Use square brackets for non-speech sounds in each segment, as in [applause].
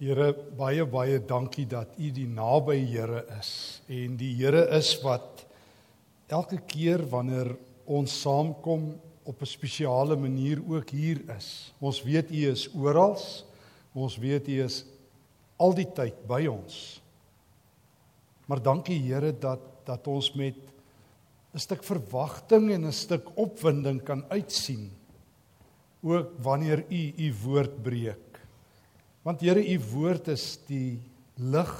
Here baie baie dankie dat U die naby Here is en die Here is wat elke keer wanneer ons saamkom op 'n spesiale manier ook hier is. Ons weet U is oral. Ons weet U is al die tyd by ons. Maar dankie Here dat dat ons met 'n stuk verwagting en 'n stuk opwinding kan uitsien ook wanneer U U woord breek. Want Here, u woord is die lig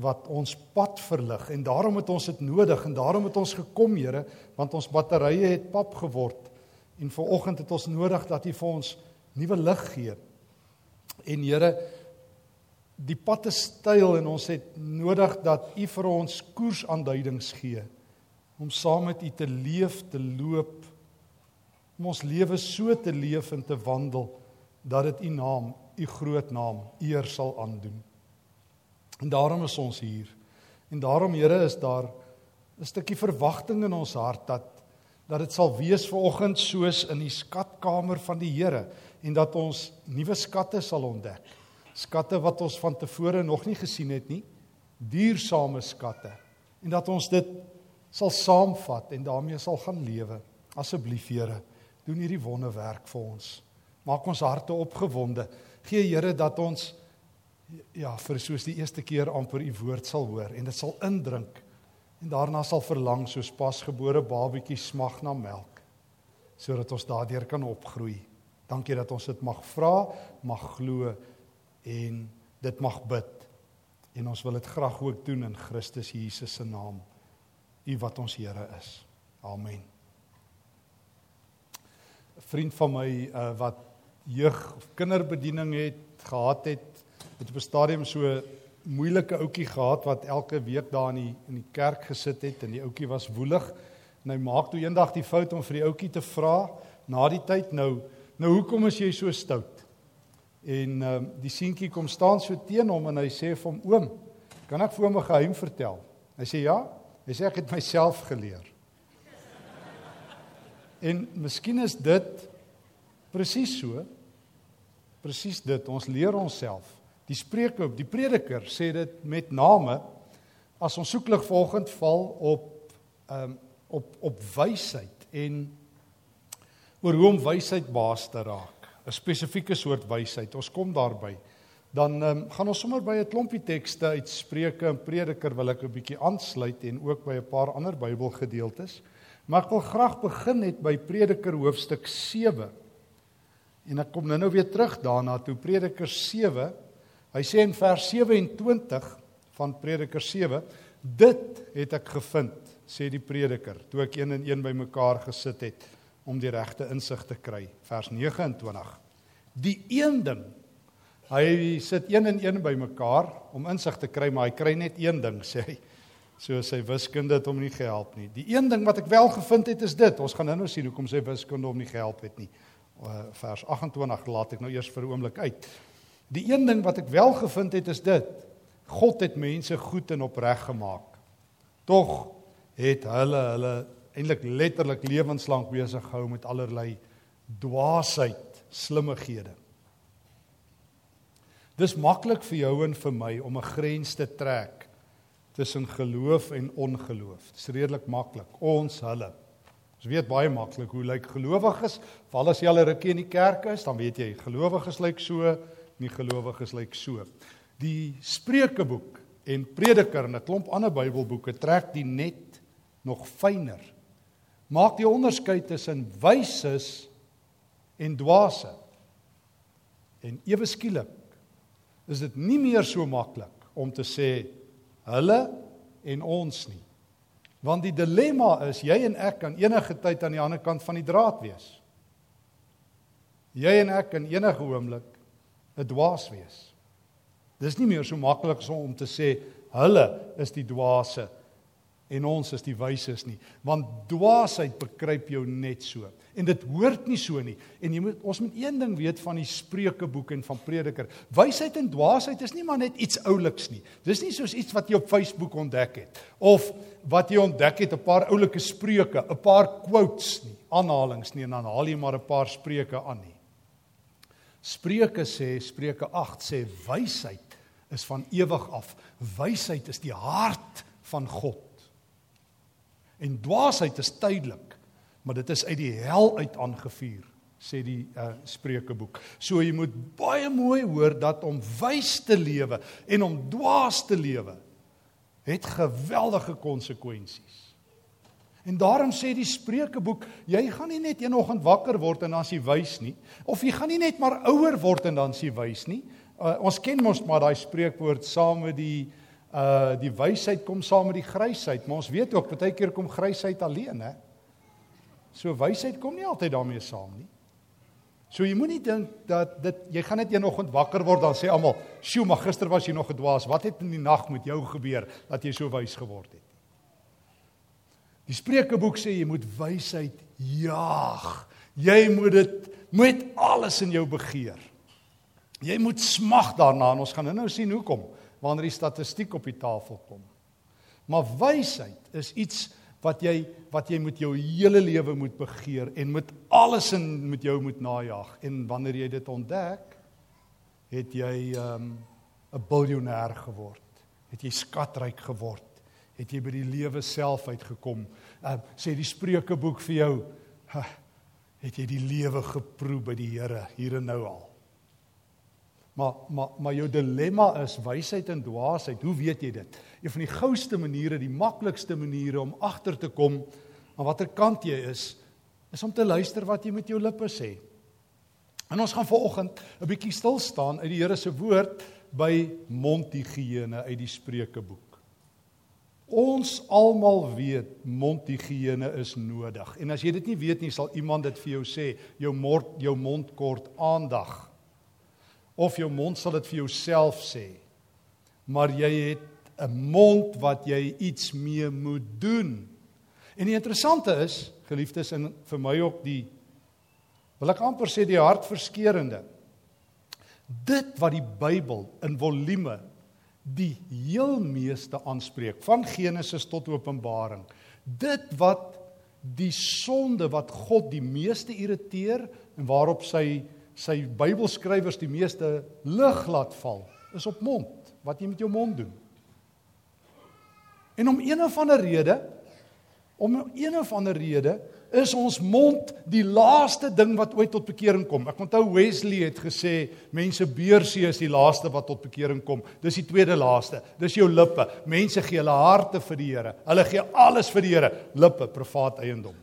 wat ons pad verlig en daarom het ons dit nodig en daarom het ons gekom, Here, want ons batterye het pap geword en ver oggend het ons nodig dat u vir ons nuwe lig gee. En Here, die pad is styl en ons het nodig dat u vir ons koersaanduidings gee om saam met u te leef, te loop, om ons lewe so te leef en te wandel dat dit u naam, u groot naam eer sal aandoen. En daarom is ons hier. En daarom Here is daar 'n stukkie verwagting in ons hart dat dat dit sal wees vanoggend soos in die skatkamer van die Here en dat ons nuwe skatte sal ontdek. Skatte wat ons van tevore nog nie gesien het nie. Duursame skatte. En dat ons dit sal saamvat en daarmee sal gaan lewe. Asseblief Here, doen hierdie wonderwerk vir ons. Maak ons harte opgewonde. Gee Here dat ons ja, vir soos die eerste keer amper u woord sal hoor en dit sal indrink en daarna sal verlang soos pasgebore babatjie smag na melk sodat ons daardeur kan opgroei. Dankie dat ons dit mag vra, mag glo en dit mag bid. En ons wil dit graag ook doen in Christus Jesus se naam. U wat ons Here is. Amen. 'n Vriend van my uh, wat jeug of kinderbediening het gehad het, het op 'n stadium so moeilike ouetjie gehad wat elke week daar in die in die kerk gesit het en die ouetjie was woelig. En hy maak toe eendag die fout om vir die ouetjie te vra na die tyd nou nou hoekom is jy so stout? En ehm uh, die seentjie kom staan so teen hom en hy sê vir hom oom kan ek vir hom 'n geheim vertel? Hy sê ja. Hy sê ek het myself geleer. En miskien is dit Presies so. Presies dit. Ons leer onsself. Die Spreuke, die Prediker sê dit met name as ons soeklig volgend val op ehm um, op op wysheid en oor hoe om wysheid baas te raak. 'n Spesifieke soort wysheid. Ons kom daarby. Dan ehm um, gaan ons sommer by 'n klompie tekste uit Spreuke en Prediker wil ek 'n bietjie aansluit en ook by 'n paar ander Bybelgedeeltes. Maar ek wil graag begin net by Prediker hoofstuk 7. En ek kom nou-nou weer terug daarna toe Prediker 7. Hy sê in vers 27 van Prediker 7, dit het ek gevind, sê die prediker, toe ek een en een bymekaar gesit het om die regte insig te kry. Vers 29. Die een ding hy sit een en een bymekaar om insig te kry, maar hy kry net een ding, sê hy. So sy wiskunde het hom nie gehelp nie. Die een ding wat ek wel gevind het is dit. Ons gaan nou-nou sien hoekom sy wiskunde hom nie gehelp het nie. Eh, vers 28 laat ek nou eers vir 'n oomblik uit. Die een ding wat ek wel gevind het is dit. God het mense goed en opreg gemaak. Tog het hulle hulle eintlik letterlik lewenslank besig gehou met allerlei dwaasheid, slimmighede. Dis maklik vir jou en vir my om 'n grens te trek tussen geloof en ongeloof. Dis redelik maklik. Ons hulle Ons weet baie maklik hoe lyk gelowiges. Val as jy al 'n rukkie in die kerk is, dan weet jy gelowiges lyk so, nie gelowiges lyk so. Die Spreukeboek en Prediker en 'n klomp ander Bybelboeke trek die net nog fyner. Maak die onderskeid tussen wyses en dwaase. En ewe skielik is dit nie meer so maklik om te sê hulle en ons nie. Want die dilemma is jy en ek kan enige tyd aan die ander kant van die draad wees. Jy en ek kan enige oomblik 'n dwaas wees. Dis nie meer so maklik om te sê hulle is die dwaase en ons is die wyses nie, want dwaasheid bekruip jou net so. En dit hoort nie so nie. En jy moet ons moet een ding weet van die Spreukeboek en van Prediker. Wysheid en dwaasheid is nie maar net iets ouliks nie. Dis nie soos iets wat jy op Facebook ontdek het of wat jy ontdek het 'n paar oulike spreuke, 'n paar quotes nie, aanhalings nie en dan haal jy maar 'n paar spreuke aan nie. Spreuke sê, Spreuke 8 sê wysheid is van ewig af. Wysheid is die hart van God. En dwaasheid is tydelik, maar dit is uit die hel uit aangevuur, sê die uh, Spreukeboek. So jy moet baie mooi hoor dat om wys te lewe en om dwaas te lewe het geweldige konsekwensies. En daarom sê die Spreukeboek, jy gaan nie net eenoggend wakker word en dan as jy wys nie, of jy gaan nie net maar ouer word en dan as jy wys nie. Uh, ons ken mos maar daai spreekwoord saam met die uh die wysheid kom saam met die grysheid, maar ons weet ook baie keer kom grysheid alleen, hè. So wysheid kom nie altyd daarmee saam nie. So jy moenie dink dat dit jy gaan net eenoggend wakker word dan sê almal, "Sjoe, maar gister was jy nog gedwaas. Wat het in die nag met jou gebeur dat jy so wys geword het?" Die Spreukeboek sê jy moet wysheid jaag. Jy moet dit met alles in jou begeer. Jy moet smag daarna en ons gaan nou sien hoekom wanneer die statistiek op die tafel kom. Maar wysheid is iets wat jy wat jy met jou hele lewe moet begeer en met alles in met jou moet najag en wanneer jy dit ontdek het jy um, 'n um, biljoenêr geword. Het jy skatryk geword het jy by die lewe self uitgekom. Uh, sê die Spreukeboek vir jou, het jy die lewe geproe by die Here hier en nou al. Maar maar maar jou dilemma is wysheid en dwaasheid. Hoe weet jy dit? Een van die gouste maniere, die maklikste maniere om agter te kom aan watter kant jy is, is om te luister wat jy met jou lippe sê. En ons gaan vanoggend 'n bietjie stil staan uit die Here se woord by mondhygiëne uit die Spreukeboek. Ons almal weet mondhygiëne is nodig. En as jy dit nie weet nie, sal iemand dit vir jou sê, jou mond jou mond kort aandag. Of jou mond sal dit vir jouself sê. Maar jy het 'n mond wat jy iets mee moet doen. En die interessante is, geliefdes en vir my ook die wil ek amper sê die hartverskeurende. Dit wat die Bybel in volume die heel meeste aanspreek van Genesis tot Openbaring. Dit wat die sonde wat God die meeste irriteer en waarop sy sy Bybelskrywers die meeste lig laat val, is op mond, wat jy met jou mond doen. En om een of ander rede om een of ander rede is ons mond die laaste ding wat ooit tot bekering kom. Ek onthou Wesley het gesê mense beursie is die laaste wat tot bekering kom. Dis die tweede laaste. Dis jou lippe. Mense gee hulle harte vir die Here. Hulle gee alles vir die Here. Lippe, privaat eiendom.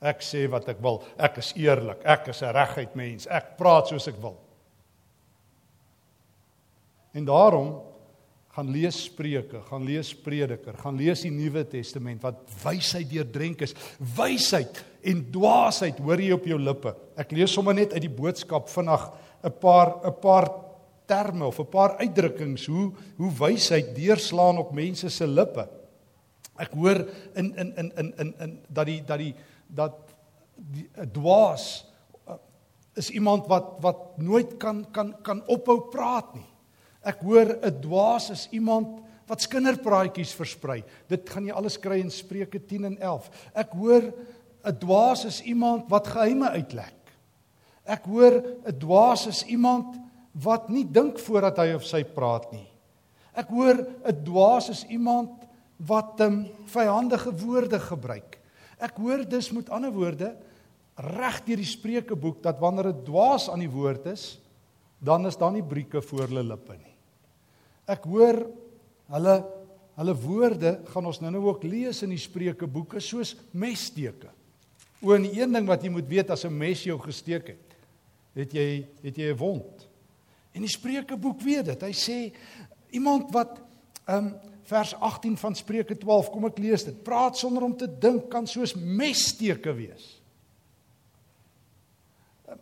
Ek sê wat ek wil. Ek is eerlik. Ek is 'n reguit mens. Ek praat soos ek wil. En daarom gaan lees Spreuke, gaan lees Prediker, gaan lees die Nuwe Testament wat wysheid deurdrenk is. Wysheid en dwaasheid hoor jy op jou lippe. Ek lees sommer net uit die boodskap vinnig 'n paar 'n paar terme of 'n paar uitdrukkings hoe hoe wysheid deurslaan op mense se lippe. Ek hoor in in in in in in dat die dat die dat die 'n dwaas uh, is iemand wat wat nooit kan kan kan ophou praat nie. Ek hoor 'n dwaas is iemand wat skinderpraatjies versprei. Dit gaan jy alles kry in Spreuke 10 en 11. Ek hoor 'n dwaas is iemand wat geheime uitlek. Ek hoor 'n dwaas is iemand wat nie dink voordat hy of sy praat nie. Ek hoor 'n dwaas is iemand wat um, vyandige woorde gebruik. Ek hoor dus met ander woorde reg deur die Spreukeboek dat wanneer 'n dwaas aan die woord is, dan is daar nie brieke voor hulle lippe nie. Ek hoor hulle hulle woorde gaan ons nou-nou ook lees in die Spreukeboeke soos messteke. O, en een ding wat jy moet weet as 'n mes jou gesteek het, het jy het jy 'n wond. En die Spreukeboek weet dit. Hy sê iemand wat um vers 18 van Spreuke 12, kom ek lees dit. Praat sonder om te dink kan soos messteke wees.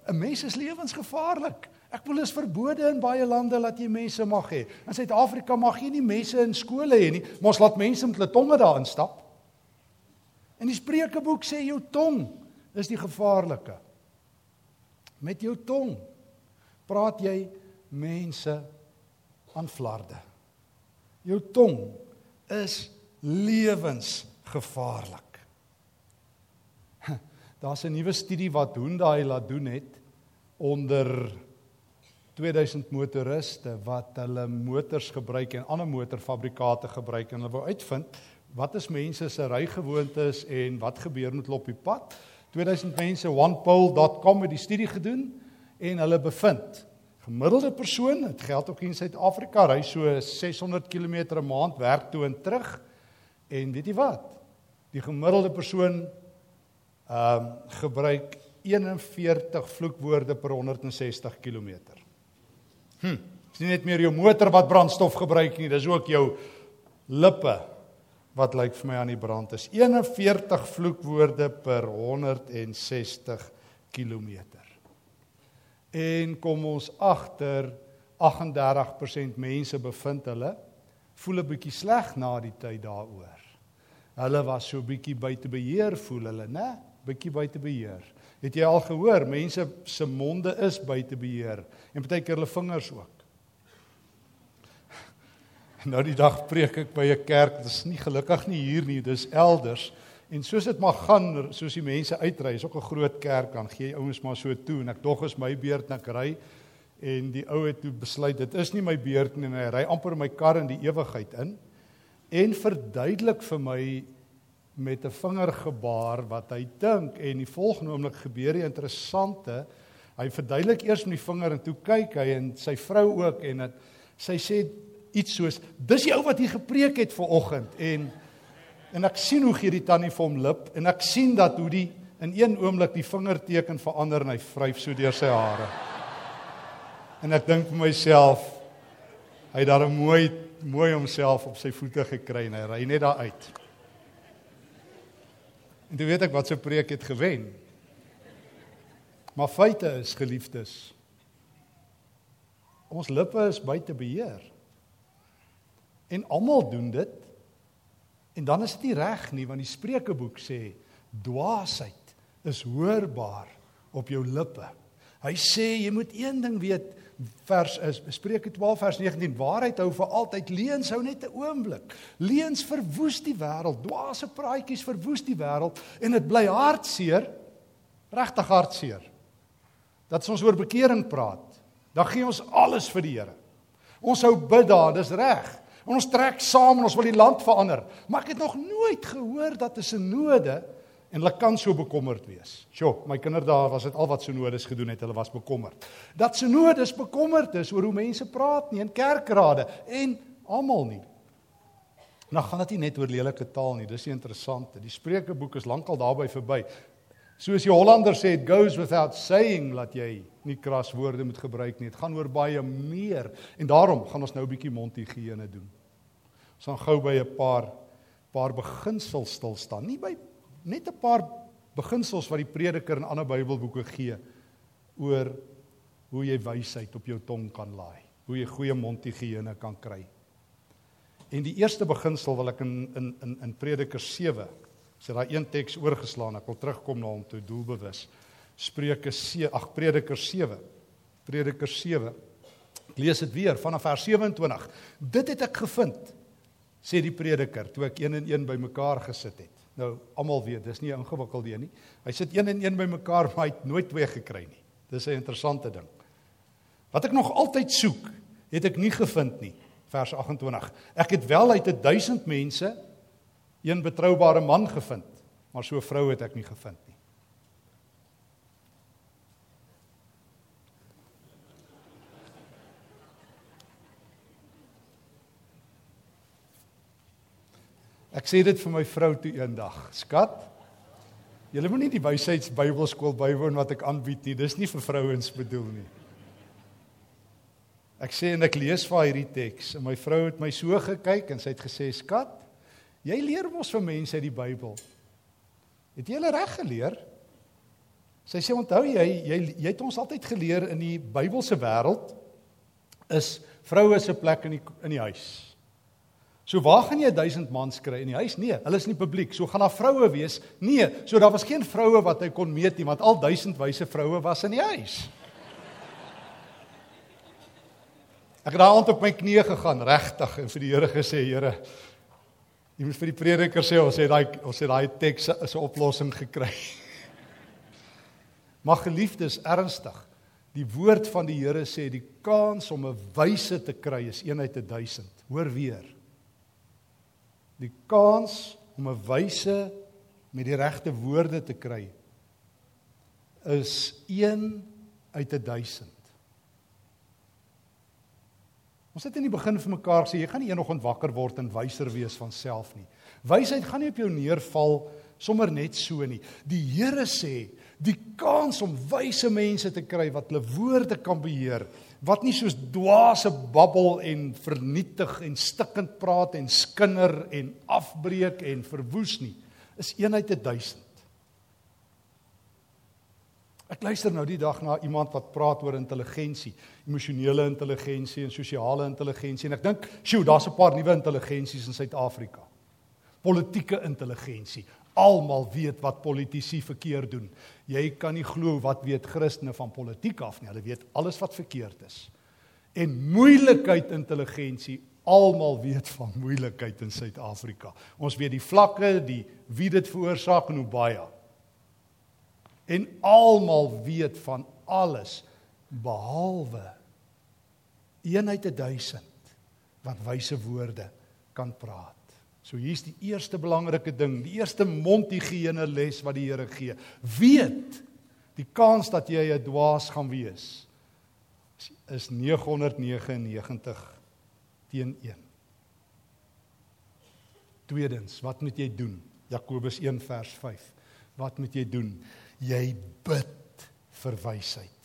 'n Mes is lewensgevaarlik. Ek wil is verbode in baie lande dat jy mense mag hê. In Suid-Afrika mag jy nie mense in skole hê nie, maar ons laat mense met hulle tonge daarin stap. En die Spreukeboek sê jou tong is die gevaarlike. Met jou tong praat jy mense aan flarde. Jou tong is lewensgevaarlik. [laughs] Daar's 'n nuwe studie wat Hyundai laat doen het onder 2000 motoriste wat hulle motors gebruik en ander motorfabrikate gebruik en hulle wou uitvind wat is mense se rygewoontes en wat gebeur met hulle op die pad. 2000 mense onepole.com het die studie gedoen en hulle bevind gemiddelde persoon, dit geld ook in Suid-Afrika, ry so 600 km 'n maand werk toe en terug. En weet jy wat? Die gemiddelde persoon ehm um, gebruik 41 vloekwoorde per 160 km. Hm, dis nie net meer jou motor wat brandstof gebruik nie, dis ook jou lippe wat lyk vir my aan die brand is. 41 vloekwoorde per 160 km. En kom ons agter 38% mense bevind hulle voel 'n bietjie sleg na die tyd daaroor. Hulle was so bietjie buite beheer voel hulle, né? Bietjie buite beheer. Het jy al gehoor mense se monde is buite beheer en partykeer hulle vingers ook. [laughs] Nou die dag preek ek by 'n kerk, dit is nie gelukkig nie hier nie, dis elders. En soos dit maar gaan, soos die mense uitry, is ook 'n groot kerk, dan gee jy ouens maar so toe en ek dog is my beurt en ek ry. En die ou het toe besluit dit is nie my beurt nie en hy ry amper my kar in die ewigheid in. En verduidelik vir my met 'n vingergebaar wat hy dink en die volgende oomblik gebeur die interessante hy verduidelik eers met die vinger en toe kyk hy en sy vrou ook en het, sy sê iets soos dis die ou wat hier gepreek het vanoggend en en ek sien hoe gee die tannie vir hom lip en ek sien dat hoe die in een oomblik die vingerteken verander en hy vryf so deur sy hare en ek dink vir myself hy het daar mooi mooi homself op sy voete gekry en hy ry net daar uit. En toe weet ek wat sy preek het gewen. Maar feite is geliefdes. Ons lippe is buite beheer. En almal doen dit. En dan is dit nie reg nie want die Spreuke boek sê dwaasheid is hoorbaar op jou lippe. Hy sê jy moet een ding weet, vers is Spreuke 12 vers 19 waarheid hou vir altyd leuns hou net 'n oomblik. Leuns verwoes die wêreld dwaase praatjies verwoes die wêreld en dit bly hartseer regtig hartseer. Dat ons oor bekering praat dan gee ons alles vir die Here. Ons hou bid daar dis reg ons trek saam en ons wil die land verander maar ek het nog nooit gehoor dat 'n synode en hulle kan so bekommerd wees. Sjoe, my kinderdae was dit al wat synodes gedoen het, hulle was bekommerd. Dat synodes bekommerd is oor hoe mense praat nie in kerkrade en almal nie. Nou gaan dit nie net oor lelike taal nie, dis die interessante. Die Spreukeboek is lankal daarby verby. Soos die Hollander sê, it goes without saying dat jy nie kras woorde moet gebruik nie. Dit gaan oor baie meer en daarom gaan ons nou 'n bietjie mondhygiëne doen. Ons gaan gou by 'n paar paar beginsels stil staan. Nie by net 'n paar beginsels wat die prediker in ander Bybelboeke gee oor hoe jy wysheid op jou tong kan laai, hoe jy goeie mondhygiëne kan kry. En die eerste beginsel wil ek in in in in Prediker 7 sê so daai een teks oorgeslaan. Ek wil terugkom na hom toe doelbewus. Spreuke 7, ag Prediker 7. Prediker 7. Ek lees dit weer vanaf vers 27. Dit het ek gevind, sê die prediker, toe ek een en een bymekaar gesit het. Nou almal weet, dis nie 'n ingewikkelde een nie. Hy sit een en een bymekaar, maar hy het nooit twee gekry nie. Dis 'n interessante ding. Wat ek nog altyd soek, het ek nie gevind nie. Vers 28. Ek het wel uit 1000 mense een betroubare man gevind, maar so 'n vrou het ek nie gevind nie. Ek sê dit vir my vrou toe eendag. Skat, julle moenie die wysheids Bybelskool bywoon wat ek aanbied nie. Dis nie vir vrouens bedoel nie. Ek sê en ek lees vir hierdie teks en my vrou het my so gekyk en sy het gesê, "Skat, jy leer mos vir mense uit die Bybel. Het jy hulle reg geleer?" Sy sê, "Onthou jy, jy jy het ons altyd geleer in die Bybelse wêreld is vroue se plek in die in die huis." So waar gaan jy 1000 mans kry in die huis? Nee, hulle is nie publiek. So gaan daar vroue wees? Nee, so daar was geen vroue wat hy kon meet nie want al 1000 wyse vroue was in die huis. Ek het daai aand op my knieë gegaan, regtig, en vir die Here gesê, Here, jy moet vir die prediker sê ons het daai ons het daai teks as 'n oplossing gekry. [laughs] Maar geliefdes, ernstig. Die woord van die Here sê die kans om 'n wyse te kry is 1 uit 1000. Hoor weer. Die kans om 'n wyse met die regte woorde te kry is 1 uit 1000. Ons het in die begin vir mekaar sê jy gaan nie eendag wakker word en wyser wees van self nie. Wysheid gaan nie op jou neerval sommer net so nie. Die Here sê die kans om wyse mense te kry wat hulle woorde kan beheer, wat nie soos dwaase babbel en vernietig en stikkend praat en skinder en afbreek en verwoes nie, is 1 uit 1000. Ek luister nou die dag na iemand wat praat oor intelligensie, emosionele intelligensie en sosiale intelligensie en ek dink, "Sjoe, daar's 'n paar nuwe intelligensies in Suid-Afrika." Politieke intelligensie. Almal weet wat politici verkeerd doen. Jy kan nie glo wat weet Christene van politiek af nie. Hulle weet alles wat verkeerd is. En moeilikheid intelligensie. Almal weet van moeilikheid in Suid-Afrika. Ons weet die vlakke, die wie dit veroorsaak en hoe baie. En almal weet van alles behalwe eenheid 1000 wat wyse woorde kan praat. So hier's die eerste belangrike ding, die eerste mondhygiëne les wat die Here gee. Weet die kans dat jy 'n dwaas gaan wees is 999 teen 1. Tweedens, wat moet jy doen? Jakobus 1 vers 5. Wat moet jy doen? jy bid vir wysheid.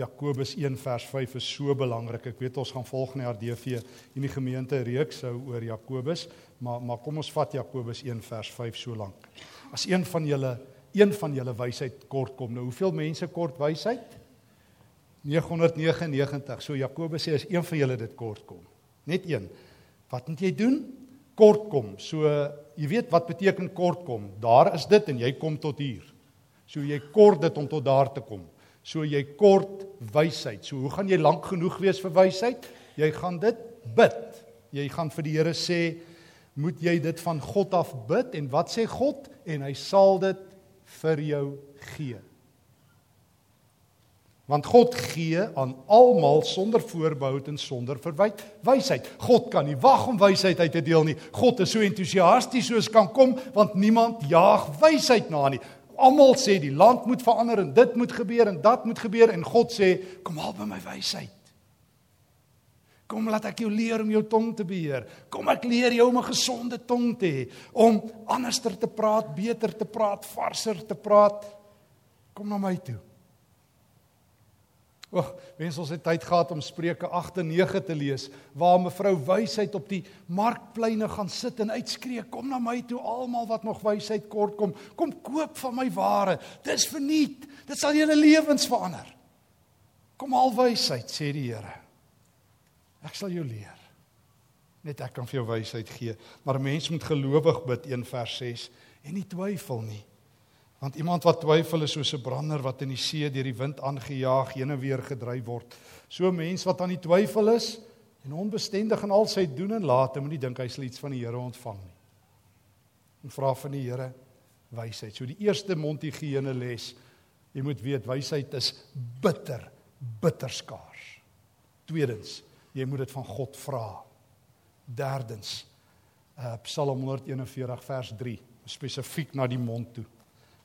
Jakobus 1 vers 5 is so belangrik. Ek weet ons gaan volgende jaar DV in die gemeente reeks hou oor Jakobus, maar maar kom ons vat Jakobus 1 vers 5 so lank. As een van julle een van julle wysheid kort kom. Nou hoeveel mense kort wysheid? 999. So Jakobus sê as een van julle dit kort kom. Net een. Wat moet jy doen? Kort kom. So jy weet wat beteken kort kom. Daar is dit en jy kom tot hier. So jy kort dit om tot daar te kom. So jy kort wysheid. So hoe gaan jy lank genoeg wees vir wysheid? Jy gaan dit bid. Jy gaan vir die Here sê, moet jy dit van God af bid en wat sê God en hy sal dit vir jou gee. Want God gee aan almal sonder voorbehoud en sonder verwyte wysheid. God kan nie wag om wysheid uit te deel nie. God is so entoesiasties soos kan kom want niemand jaag wysheid na nie. Almal sê die land moet verander en dit moet gebeur en dat moet gebeur en God sê kom haal by my wysheid. Kom laat ek jou leer om jou tong te beheer. Kom ek leer jou om 'n gesonde tong te hê, om anderster te praat, beter te praat, varser te praat. Kom na my toe. O, oh, wens ons het tyd gehad om Spreuke 8 en 9 te lees waar mevrou wysheid op die markpleine gaan sit en uitskree kom na my toe almal wat nog wysheid kort kom. Kom koop van my ware. Dis verniet. Dit sal julle lewens verander. Kom al wysheid sê die Here. Ek sal jou leer. Net ek kan vir jou wysheid gee. Maar 'n mens moet gelowig bid 1 vers 6 en nie twyfel nie Want iemand wat twyfel is soos 'n brander wat in die see deur die wind aangejaag heen en weer gedryf word. So 'n mens wat aan die twyfel is en onbestendig in al sy doen en late, moenie dink hy sal iets van die Here ontvang nie. En vra van die Here wysheid. So die eerste mondhygiëne les, jy moet weet wysheid is bitter, bitter skaars. Tweedens, jy moet dit van God vra. Derdens, uh, Psalm 141 vers 3, spesifiek na die mond toe.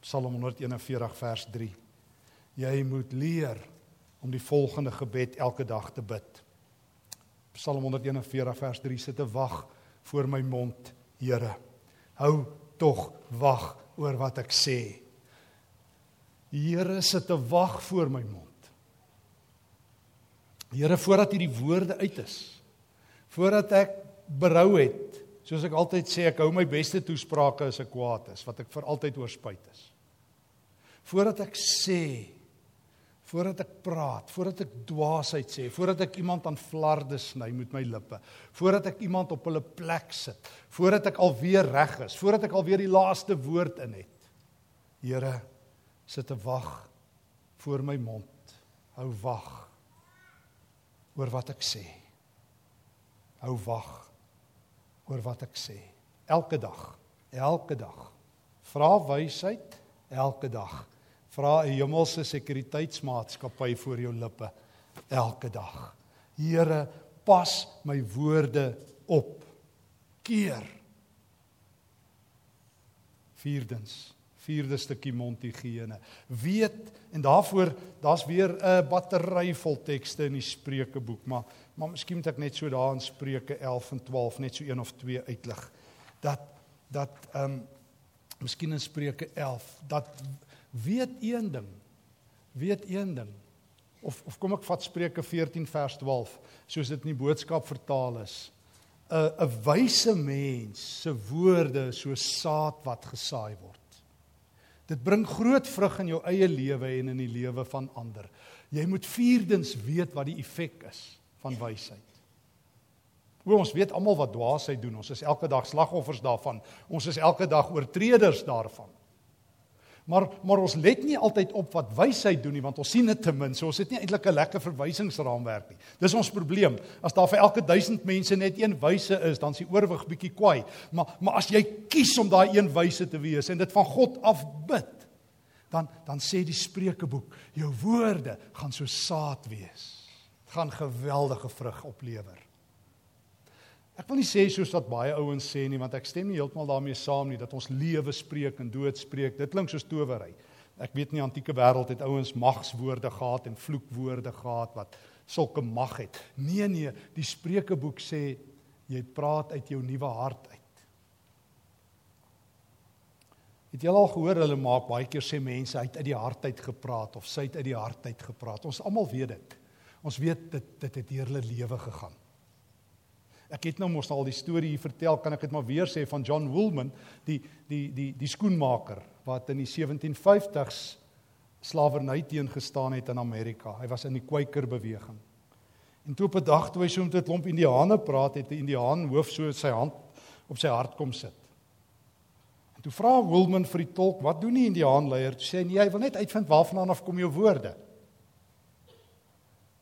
Psalm 141 vers 3. Jy moet leer om die volgende gebed elke dag te bid. Psalm 141 vers 3 sit te wag voor my mond, Here. Hou tog wag oor wat ek sê. Here sit te wag voor my mond. Here voordat hierdie woorde uit is. Voordat ek berou het, soos ek altyd sê, ek hou my beste toesprake as ek kwaad is, wat ek vir altyd oorspruit is voordat ek sê voordat ek praat, voordat ek dwaasheid sê, voordat ek iemand aan flarde sny met my lippe, voordat ek iemand op hulle plek sit, voordat ek alweer reg is, voordat ek alweer die laaste woord in het. Here, sit te wag voor my mond. Hou wag oor wat ek sê. Hou wag oor wat ek sê. Elke dag, elke dag. Vra wysheid elke dag Vra 'n hemelse sekuriteitsmaatskappy voor jou lippe elke dag. Here, pas my woorde op. Keer. Vierdens, vierde stukkie mondhygiëne. Weet en daarvoor daar's weer 'n battery vol tekste in die Spreukeboek, maar maar miskien moet ek net so daar in Spreuke 11 en 12 net so een of twee uitlig. Dat dat ehm um, miskien in Spreuke 11 dat weet een ding. Weet een ding. Of of kom ek vat Spreuke 14 vers 12 soos dit in die boodskap vertaal is. 'n 'n wyse mens se woorde so saad wat gesaai word. Dit bring groot vrug in jou eie lewe en in die lewe van ander. Jy moet vierdens weet wat die effek is van wysheid. O ons weet almal wat dwaasheid doen. Ons is elke dag slagoffers daarvan. Ons is elke dag oortreders daarvan. Maar maar ons let nie altyd op wat wysheid doen nie want ons sien dit te min. So ons het nie eintlik 'n lekker verwysingsraamwerk nie. Dis ons probleem. As daar vir elke 1000 mense net een wyse is, dan is die oorwig bietjie kwaai. Maar maar as jy kies om daai een wyse te wees en dit van God af bid, dan dan sê die Spreukeboek, jou woorde gaan so saad wees. Dit gaan geweldige vrug oplewer. Ek wil nie sê soos wat baie ouens sê nie want ek stem nie heeltemal daarmee saam nie dat ons lewe spreek en dood spreek. Dit klink soos towery. Ek weet nie antieke wêreld het ouens magswoorde gehad en vloekwoorde gehad wat sulke mag het. Nee nee, die Spreukeboek sê jy praat uit jou nuwe hart uit. Het jy al gehoor hulle maak baie keer sê mense uit uit die hart uit gepraat of sy uit die hart uit gepraat. Ons almal weet dit. Ons weet dit dit het deur hulle lewe gegaan. Ek het nou mos al die storie hier vertel, kan ek dit maar weer sê van John Woolman, die die die die skoenmaker wat in die 1750s slawerny teengestaan het in Amerika. Hy was in die Quaker beweging. En toe op 'n dag toe hy so met 'n klomp Indiane praat, het 'n Indiaan hoof so sy hand op sy hart kom sit. En toe vra Woolman vir die tolk, "Wat doen die Indiaan leier?" Toe sê hy, "Nee, hy wil net uitvind waarvandaan af kom jou woorde."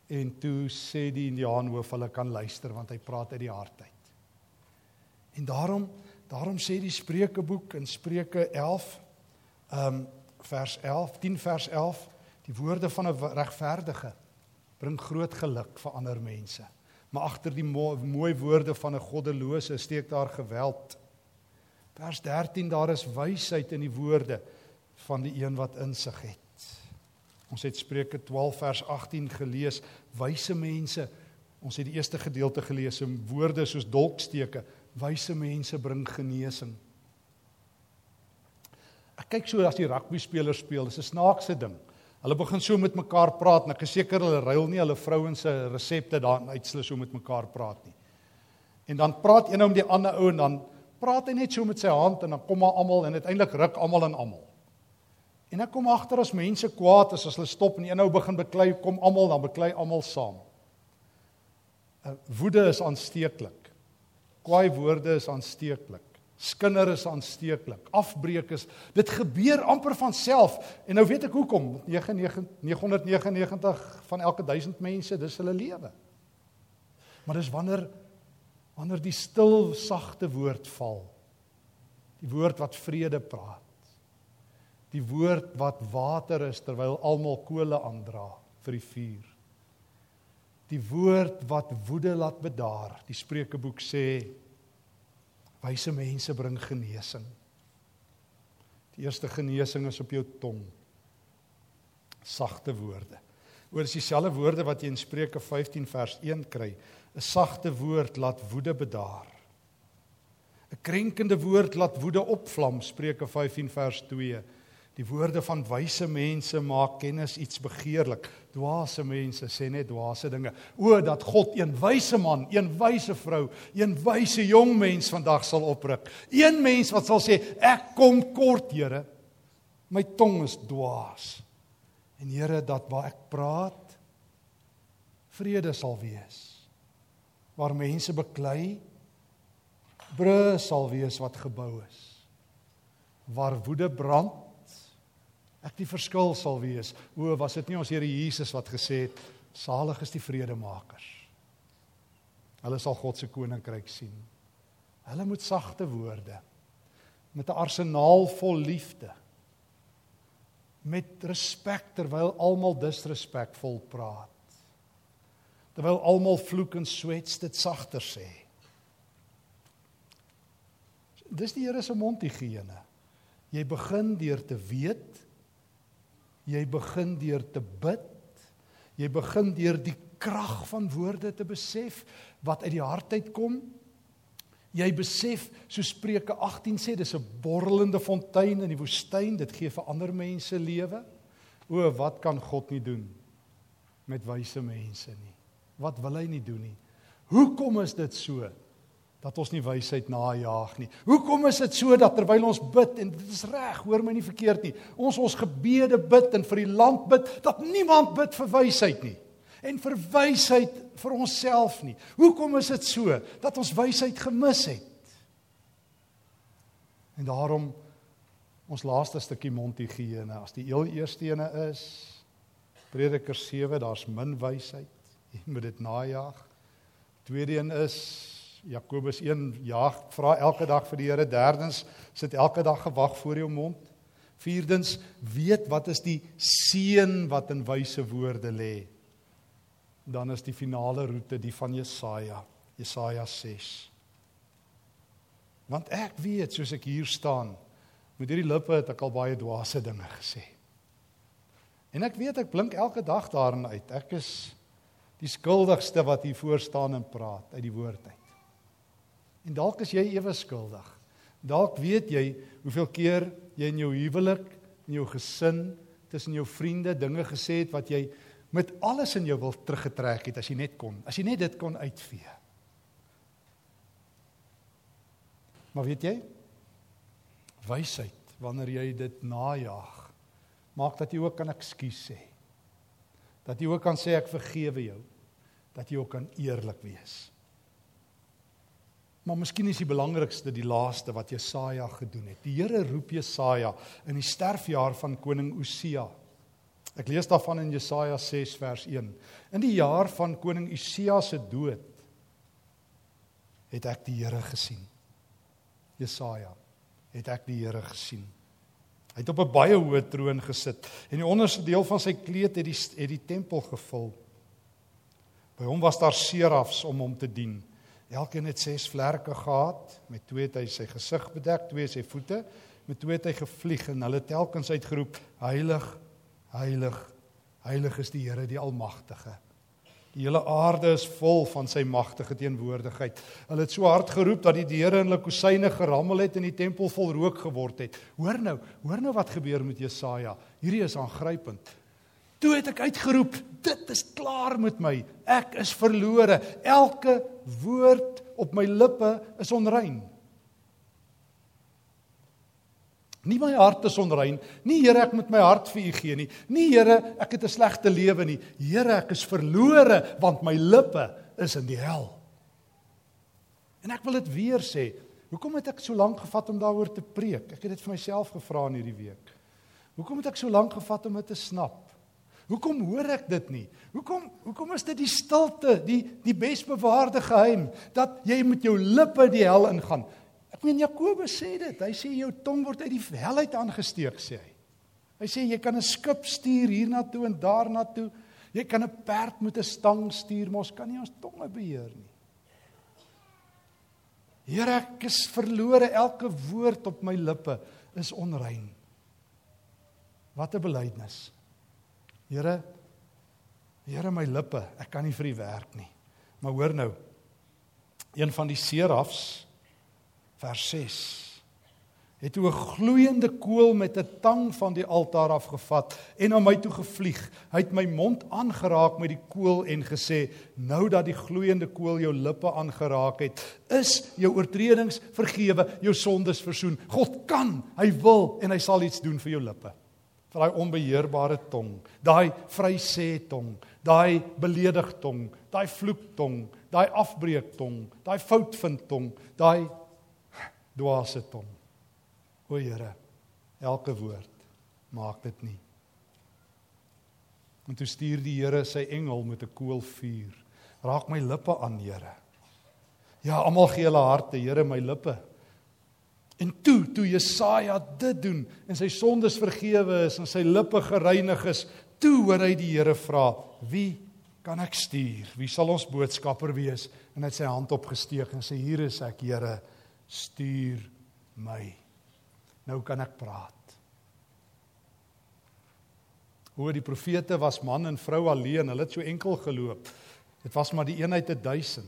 En toe sê die Indiaan hoof hulle kan luister want hy praat uit die hart uit. En daarom daarom sê die Spreukeboek in Spreuke 11 ehm um, vers 11 10 vers 11 die woorde van 'n regverdige bring groot geluk vir ander mense. Maar agter die mooi woorde van 'n goddelose steek daar geweld. Vers 13 daar is wysheid in die woorde van die een wat insig het. Ons het Spreuke 12 vers 18 gelees, wyse mense. Ons het die eerste gedeelte gelees, en woorde soos dolksteke, wyse mense bring genesing. Ek kyk so as die rugby spelers speel, dis 'n snaakse ding. Hulle begin so met mekaar praat en ek is seker hulle ruil nie hulle vrouens se resepte daarin uit hulle so met mekaar praat nie. En dan praat een met die ander ou en dan praat hy net so met sy hand en dan kom maar almal en uiteindelik ruk almal en almal. En ek kom agter as mense kwaad is as hulle stop en eenou begin beklei, kom almal dan beklei almal saam. Uh, woede is aansteeklik. Kwaai woorde is aansteeklik. Skinder is aansteeklik. Afbreek is dit gebeur amper van self. En nou weet ek hoekom. 999 van elke 1000 mense, dis hulle lewe. Maar dis wanneer wanneer die stil sagte woord val. Die woord wat vrede praat die woord wat water is terwyl almal kole aandra vir die vuur. Die woord wat woede laat bedaar. Die Spreukeboek sê wyse mense bring genesing. Die eerste genesing is op jou tong. Sagte woorde. Oor is dieselfde woorde wat jy in Spreuke 15 vers 1 kry. 'n Sagte woord laat woede bedaar. 'n Krenkende woord laat woede opvlam. Spreuke 15 vers 2. Die woorde van wyse mense maak kennis iets begeerlik. Dwaase mense sê net dwaase dinge. O dat God een wyse man, een wyse vrou, een wyse jong mens vandag sal opruk. Een mens wat sal sê ek kom kort, Here. My tong is dwaas. En Here dat waar ek praat vrede sal wees. Waar mense beklei bru sal wees wat gebou is. Waar woede brand ek die verskil sal wees. O, was dit nie ons Here Jesus wat gesê het, salig is die vredemakers. Hulle sal God se koninkryk sien. Hulle moet sagte woorde met 'n arsenaal vol liefde met respek terwyl almal disrespekvol praat. Terwyl almal vloek en swets dit sagter sê. Dis die Here se mondhygiëne. Jy begin deur te weet. Jy begin deur te bid. Jy begin deur die krag van woorde te besef wat uit die hart uitkom. Jy besef, so Spreuke 18 sê, dis 'n borrelende fontein in die woestyn, dit gee vir ander mense lewe. O, wat kan God nie doen met wyse mense nie? Wat wil hy nie doen nie? Hoekom is dit so? Dat ons nie wysheid najag nie. Hoekom is dit so dat terwyl ons bid en dit is reg, hoor my nie verkeerd nie. Ons ons gebede bid en vir die land bid dat niemand bid vir wysheid nie en vir wysheid vir onsself nie. Hoekom is dit so dat ons wysheid gemis het? En daarom ons laaste stukkie mondhygiëne, as die heel eerste ene is Prediker 7, daar's min wysheid. [laughs] Jy moet dit najag. Tweede een is Jakobus 1 jaag vra elke dag vir die Here. Derdens sit elke dag gewag voor jou mond. Vierdens weet wat is die seën wat in wyse woorde lê. Dan is die finale roete die van Jesaja, Jesaja 6. Want ek weet soos ek hier staan met hierdie lippe het ek al baie dwaase dinge gesê. En ek weet ek blink elke dag daarin uit. Ek is die skuldigste wat hier voor staan en praat uit die woord uit. En dalk is jy ewe skuldig. Dalk weet jy hoeveel keer jy in jou huwelik, in jou gesin, tussen jou vriende dinge gesê het wat jy met alles in jou wil teruggetrek het as jy net kon. As jy net dit kon uitvee. Maar weet jy? Wysheid wanneer jy dit najag, maak dat jy ook kan ekskuus sê. Dat jy ook kan sê ek vergewe jou. Dat jy ook kan eerlik wees. Maar miskien is die belangrikste die laaste wat Jesaja gedoen het. Die Here roep Jesaja in die sterfjaar van koning Osia. Ek lees daarvan in Jesaja 6 vers 1. In die jaar van koning Osia se dood het ek die Here gesien. Jesaja het ek die Here gesien. Hy het op 'n baie hoë troon gesit en die onderste deel van sy kleed het die het die tempel gevul. By hom was daar serafs om hom te dien. Elkeen het ses vlerke gehad, met twee het hy sy gesig bedek, twee sy voete, met twee het hy gevlieg en hulle telkens uitgeroep: Heilig, heilig, heilig is die Here die Almagtige. Die hele aarde is vol van sy magtige teenwoordigheid. Hulle het so hard geroep dat die deure in hulle kusyne gerammel het en die tempel vol rook geword het. Hoor nou, hoor nou wat gebeur met Jesaja. Hierdie is aangrypend. Toe het ek uitgeroep, dit is klaar met my. Ek is verlore. Elke woord op my lippe is onrein. Nie my hart is onrein. Nie Here, ek moet my hart vir U gee nie. Nie Here, ek het 'n slegte lewe nie. Here, ek is verlore want my lippe is in die hel. En ek wil dit weer sê. Hoekom het ek so lank gevat om daaroor te preek? Ek het dit vir myself gevra in hierdie week. Hoekom het ek so lank gevat om dit te snap? Hoekom hoor ek dit nie? Hoekom hoekom is dit die stilte, die die besbewaarde geheim dat jy met jou lippe die hel ingaan? Ek meen Jakobus sê dit. Hy sê jou tong word uit die hel uit aangesteek sê hy. Hy sê jy kan 'n skip stuur hiernatoe en daarnatoe. Jy kan 'n perd met 'n stang stuur, maar ons kan nie ons tonge beheer nie. Here, ek is verlore. Elke woord op my lippe is onrein. Wat 'n belydenis. Here Here my lippe, ek kan nie vir u werk nie. Maar hoor nou. Een van die serafs vers 6 het 'n gloeiende kool met 'n tang van die altaar afgevat en na my toe gevlieg. Hy het my mond aangeraak met die kool en gesê: "Nou dat die gloeiende kool jou lippe aangeraak het, is jou oortredings vergewe, jou sondes versoen. God kan, hy wil en hy sal iets doen vir jou lippe." Vir daai onbeheerbare tong, daai vrysê tong, daai beledig tong, daai vloek tong, daai afbreek tong, daai foutvind tong, daai dwaase tong. O Here, elke woord maak dit nie. En toe stuur die Here sy engel met 'n koolvuur. Raak my lippe aan, Here. Ja, almal gee hulle harte, Here, my lippe En toe toe Jesaja dit doen en sy sondes vergewe is en sy lippe gereinig is, toe hoor hy die Here vra: "Wie kan ek stuur? Wie sal ons boodskapper wees?" En hy het sy hand opgesteek en sê: "Hier is ek, Here, stuur my." Nou kan ek praat. Hoe die profete was man en vrou alleen, hulle het so enkel geloop. Dit was maar die eenheid te 1000.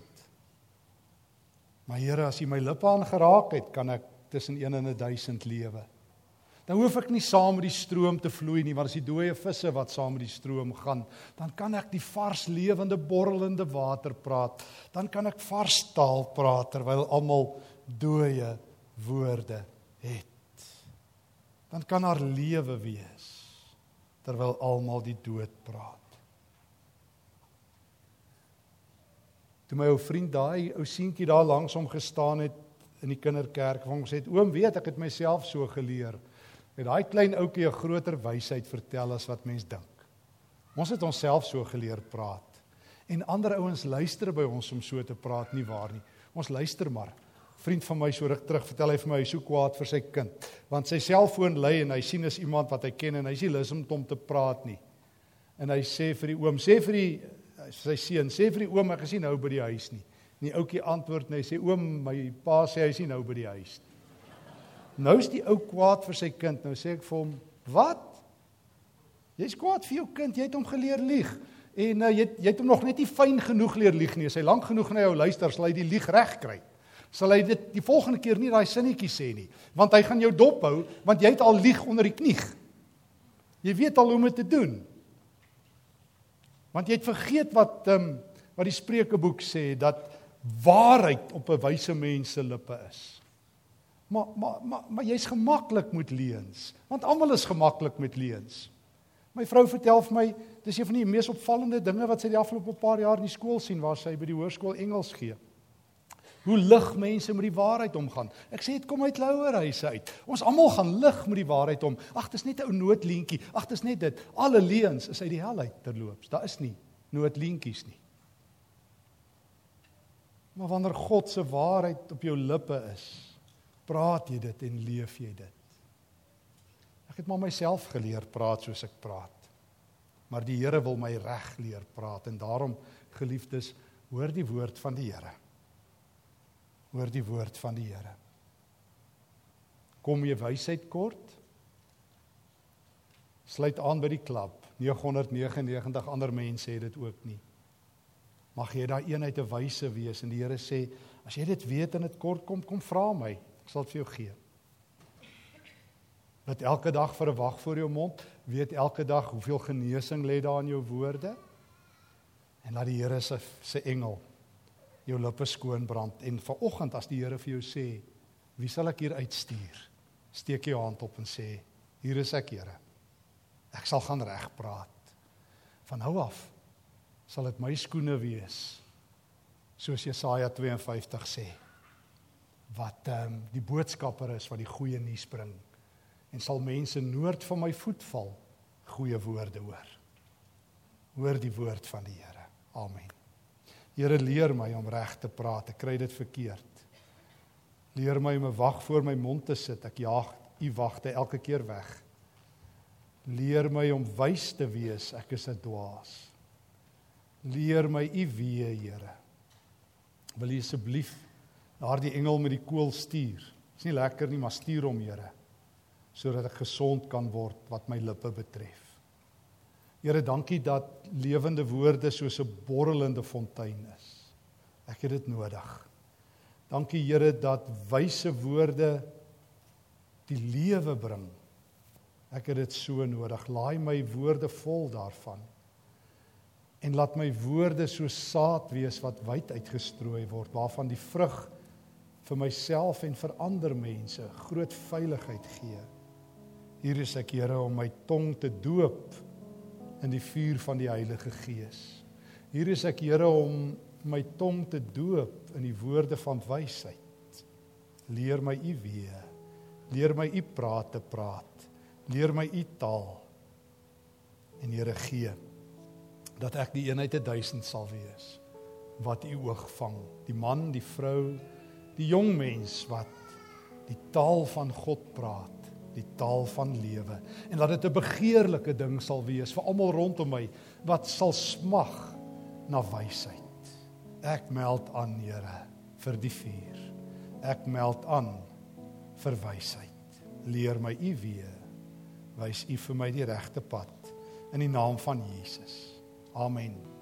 Maar Here, as U my lippe aangeraak het, kan ek tussen 1 en 1000 lewe. Dan hoef ek nie saam met die stroom te vloei nie, want as die dooie visse wat saam met die stroom gaan, dan kan ek die vars lewende borrelende water praat. Dan kan ek vars taal praat terwyl almal dooie woorde het. Dan kan daar lewe wees terwyl almal die dood praat. Toe my ou vriend daai ou seentjie daar langs hom gestaan het in die kinderkerk, wou hom sê, "Oom, weet ek het myself so geleer." Het daai klein ouetjie 'n groter wysheid vertel as wat mens dink. Ons het onsself so geleer praat. En ander ouens luister by ons om so te praat nie waar nie. Ons luister maar. Vriend van my so ruk terug vertel hy vir my hy so kwaad vir sy kind want sy selfoon lui en hy sien is iemand wat hy ken en hy sê lus om hom te praat nie. En hy sê vir die oom, sê vir die sy seun, sê vir die oom ek gesien nou by die huis nie. En die ouetjie antwoord net sê oom, my pa sê hy is nie nou by die huis nie. Nou is die ou kwaad vir sy kind. Nou sê ek vir hom, "Wat? Jy's kwaad vir jou kind. Jy het hom geleer lieg." En uh, jy jy het hom nog net nie fyn genoeg leer lieg nie. As hy lank genoeg na jou luister, sal hy die lieg reg kry. Sal hy dit die volgende keer nie daai sinnetjie sê nie, want hy gaan jou dop hou, want jy het al lieg onder die knie. Jy weet al hoe om dit te doen. Want jy het vergeet wat ehm um, wat die Spreukeboek sê dat waarheid op 'n wyse mens se lippe is. Maar maar maar, maar jy's gemaklik met leuns, want almal is gemaklik met leuns. My vrou vertel vir my, dis een van die mees opvallende dinge wat sy die afgelope paar jaar in die skool sien waar sy by die hoërskool Engels gee. Hoe lig mense met die waarheid omgaan. Ek sê dit kom uit Louwerhuise uit. Ons almal gaan lig met die waarheid om. Ag, dis net 'n ou noodleentjie. Ag, dis net dit. Alle leuns is uit die hel uit terloops. Daar is nie noodleentjies nie. Maar wanneer God se waarheid op jou lippe is, praat jy dit en leef jy dit. Ek het maar myself geleer praat soos ek praat. Maar die Here wil my reg leer praat en daarom geliefdes, hoor die woord van die Here. Hoor die woord van die Here. Kom jy wysheid kort? Sluit aan by die klub. 999 ander mense het dit ook nie. Mag jy daai eenheid te wyse wees en die Here sê, as jy dit weet en dit kort kom, kom vra my. Ek sal dit vir jou gee. Wat elke dag vir 'n wag voor jou mond, weet elke dag hoeveel genesing lê daar in jou woorde. En laat die Here se se engel jou lippe skoon brand en vanoggend as die Here vir jou sê, wie sal ek hier uitstuur? Steek jou hand op en sê, hier is ek, Here. Ek sal gaan reg praat. Van nou af sal dit my skoene wees. Soos Jesaja 52 sê wat ehm um, die boodskapper is wat die goeie nuus bring en sal mense noord van my voet val goeie woorde hoor. Hoor die woord van die Here. Amen. Here leer my om reg te praat. Ek kry dit verkeerd. Leer my om 'n wag voor my mond te sit. Ek jaag u wagte elke keer weg. Leer my om wys te wees. Ek is 'n dwaas. Leer my u wee, Here. Wil u asseblief daardie engel met die kool stuur. Dis nie lekker nie, maar stuur hom, Here, sodat ek gesond kan word wat my lippe betref. Here, dankie dat lewende woorde soos 'n borrelende fontein is. Ek het dit nodig. Dankie Here dat wyse woorde die lewe bring. Ek het dit so nodig. Laai my woorde vol daarvan. En laat my woorde so saad wees wat wyd uitgestrooi word waarvan die vrug vir myself en vir ander mense groot veiligheid gee. Hier is ek Here om my tong te doop in die vuur van die Heilige Gees. Hier is ek Here om my tong te doop in die woorde van wysheid. Leer my u weë. Leer my u praat te praat. Leer my u taal. En Here gee dat ek die eenheid te duisend sal wees wat u oog vang. Die man, die vrou, die jong mens wat die taal van God praat, die taal van lewe en dat dit 'n begeerlike ding sal wees vir almal rondom my wat sal smag na wysheid. Ek meld aan, Here, vir die vuur. Ek meld aan vir wysheid. Leer my U weë. Wys U vir my die regte pad in die naam van Jesus. Amen.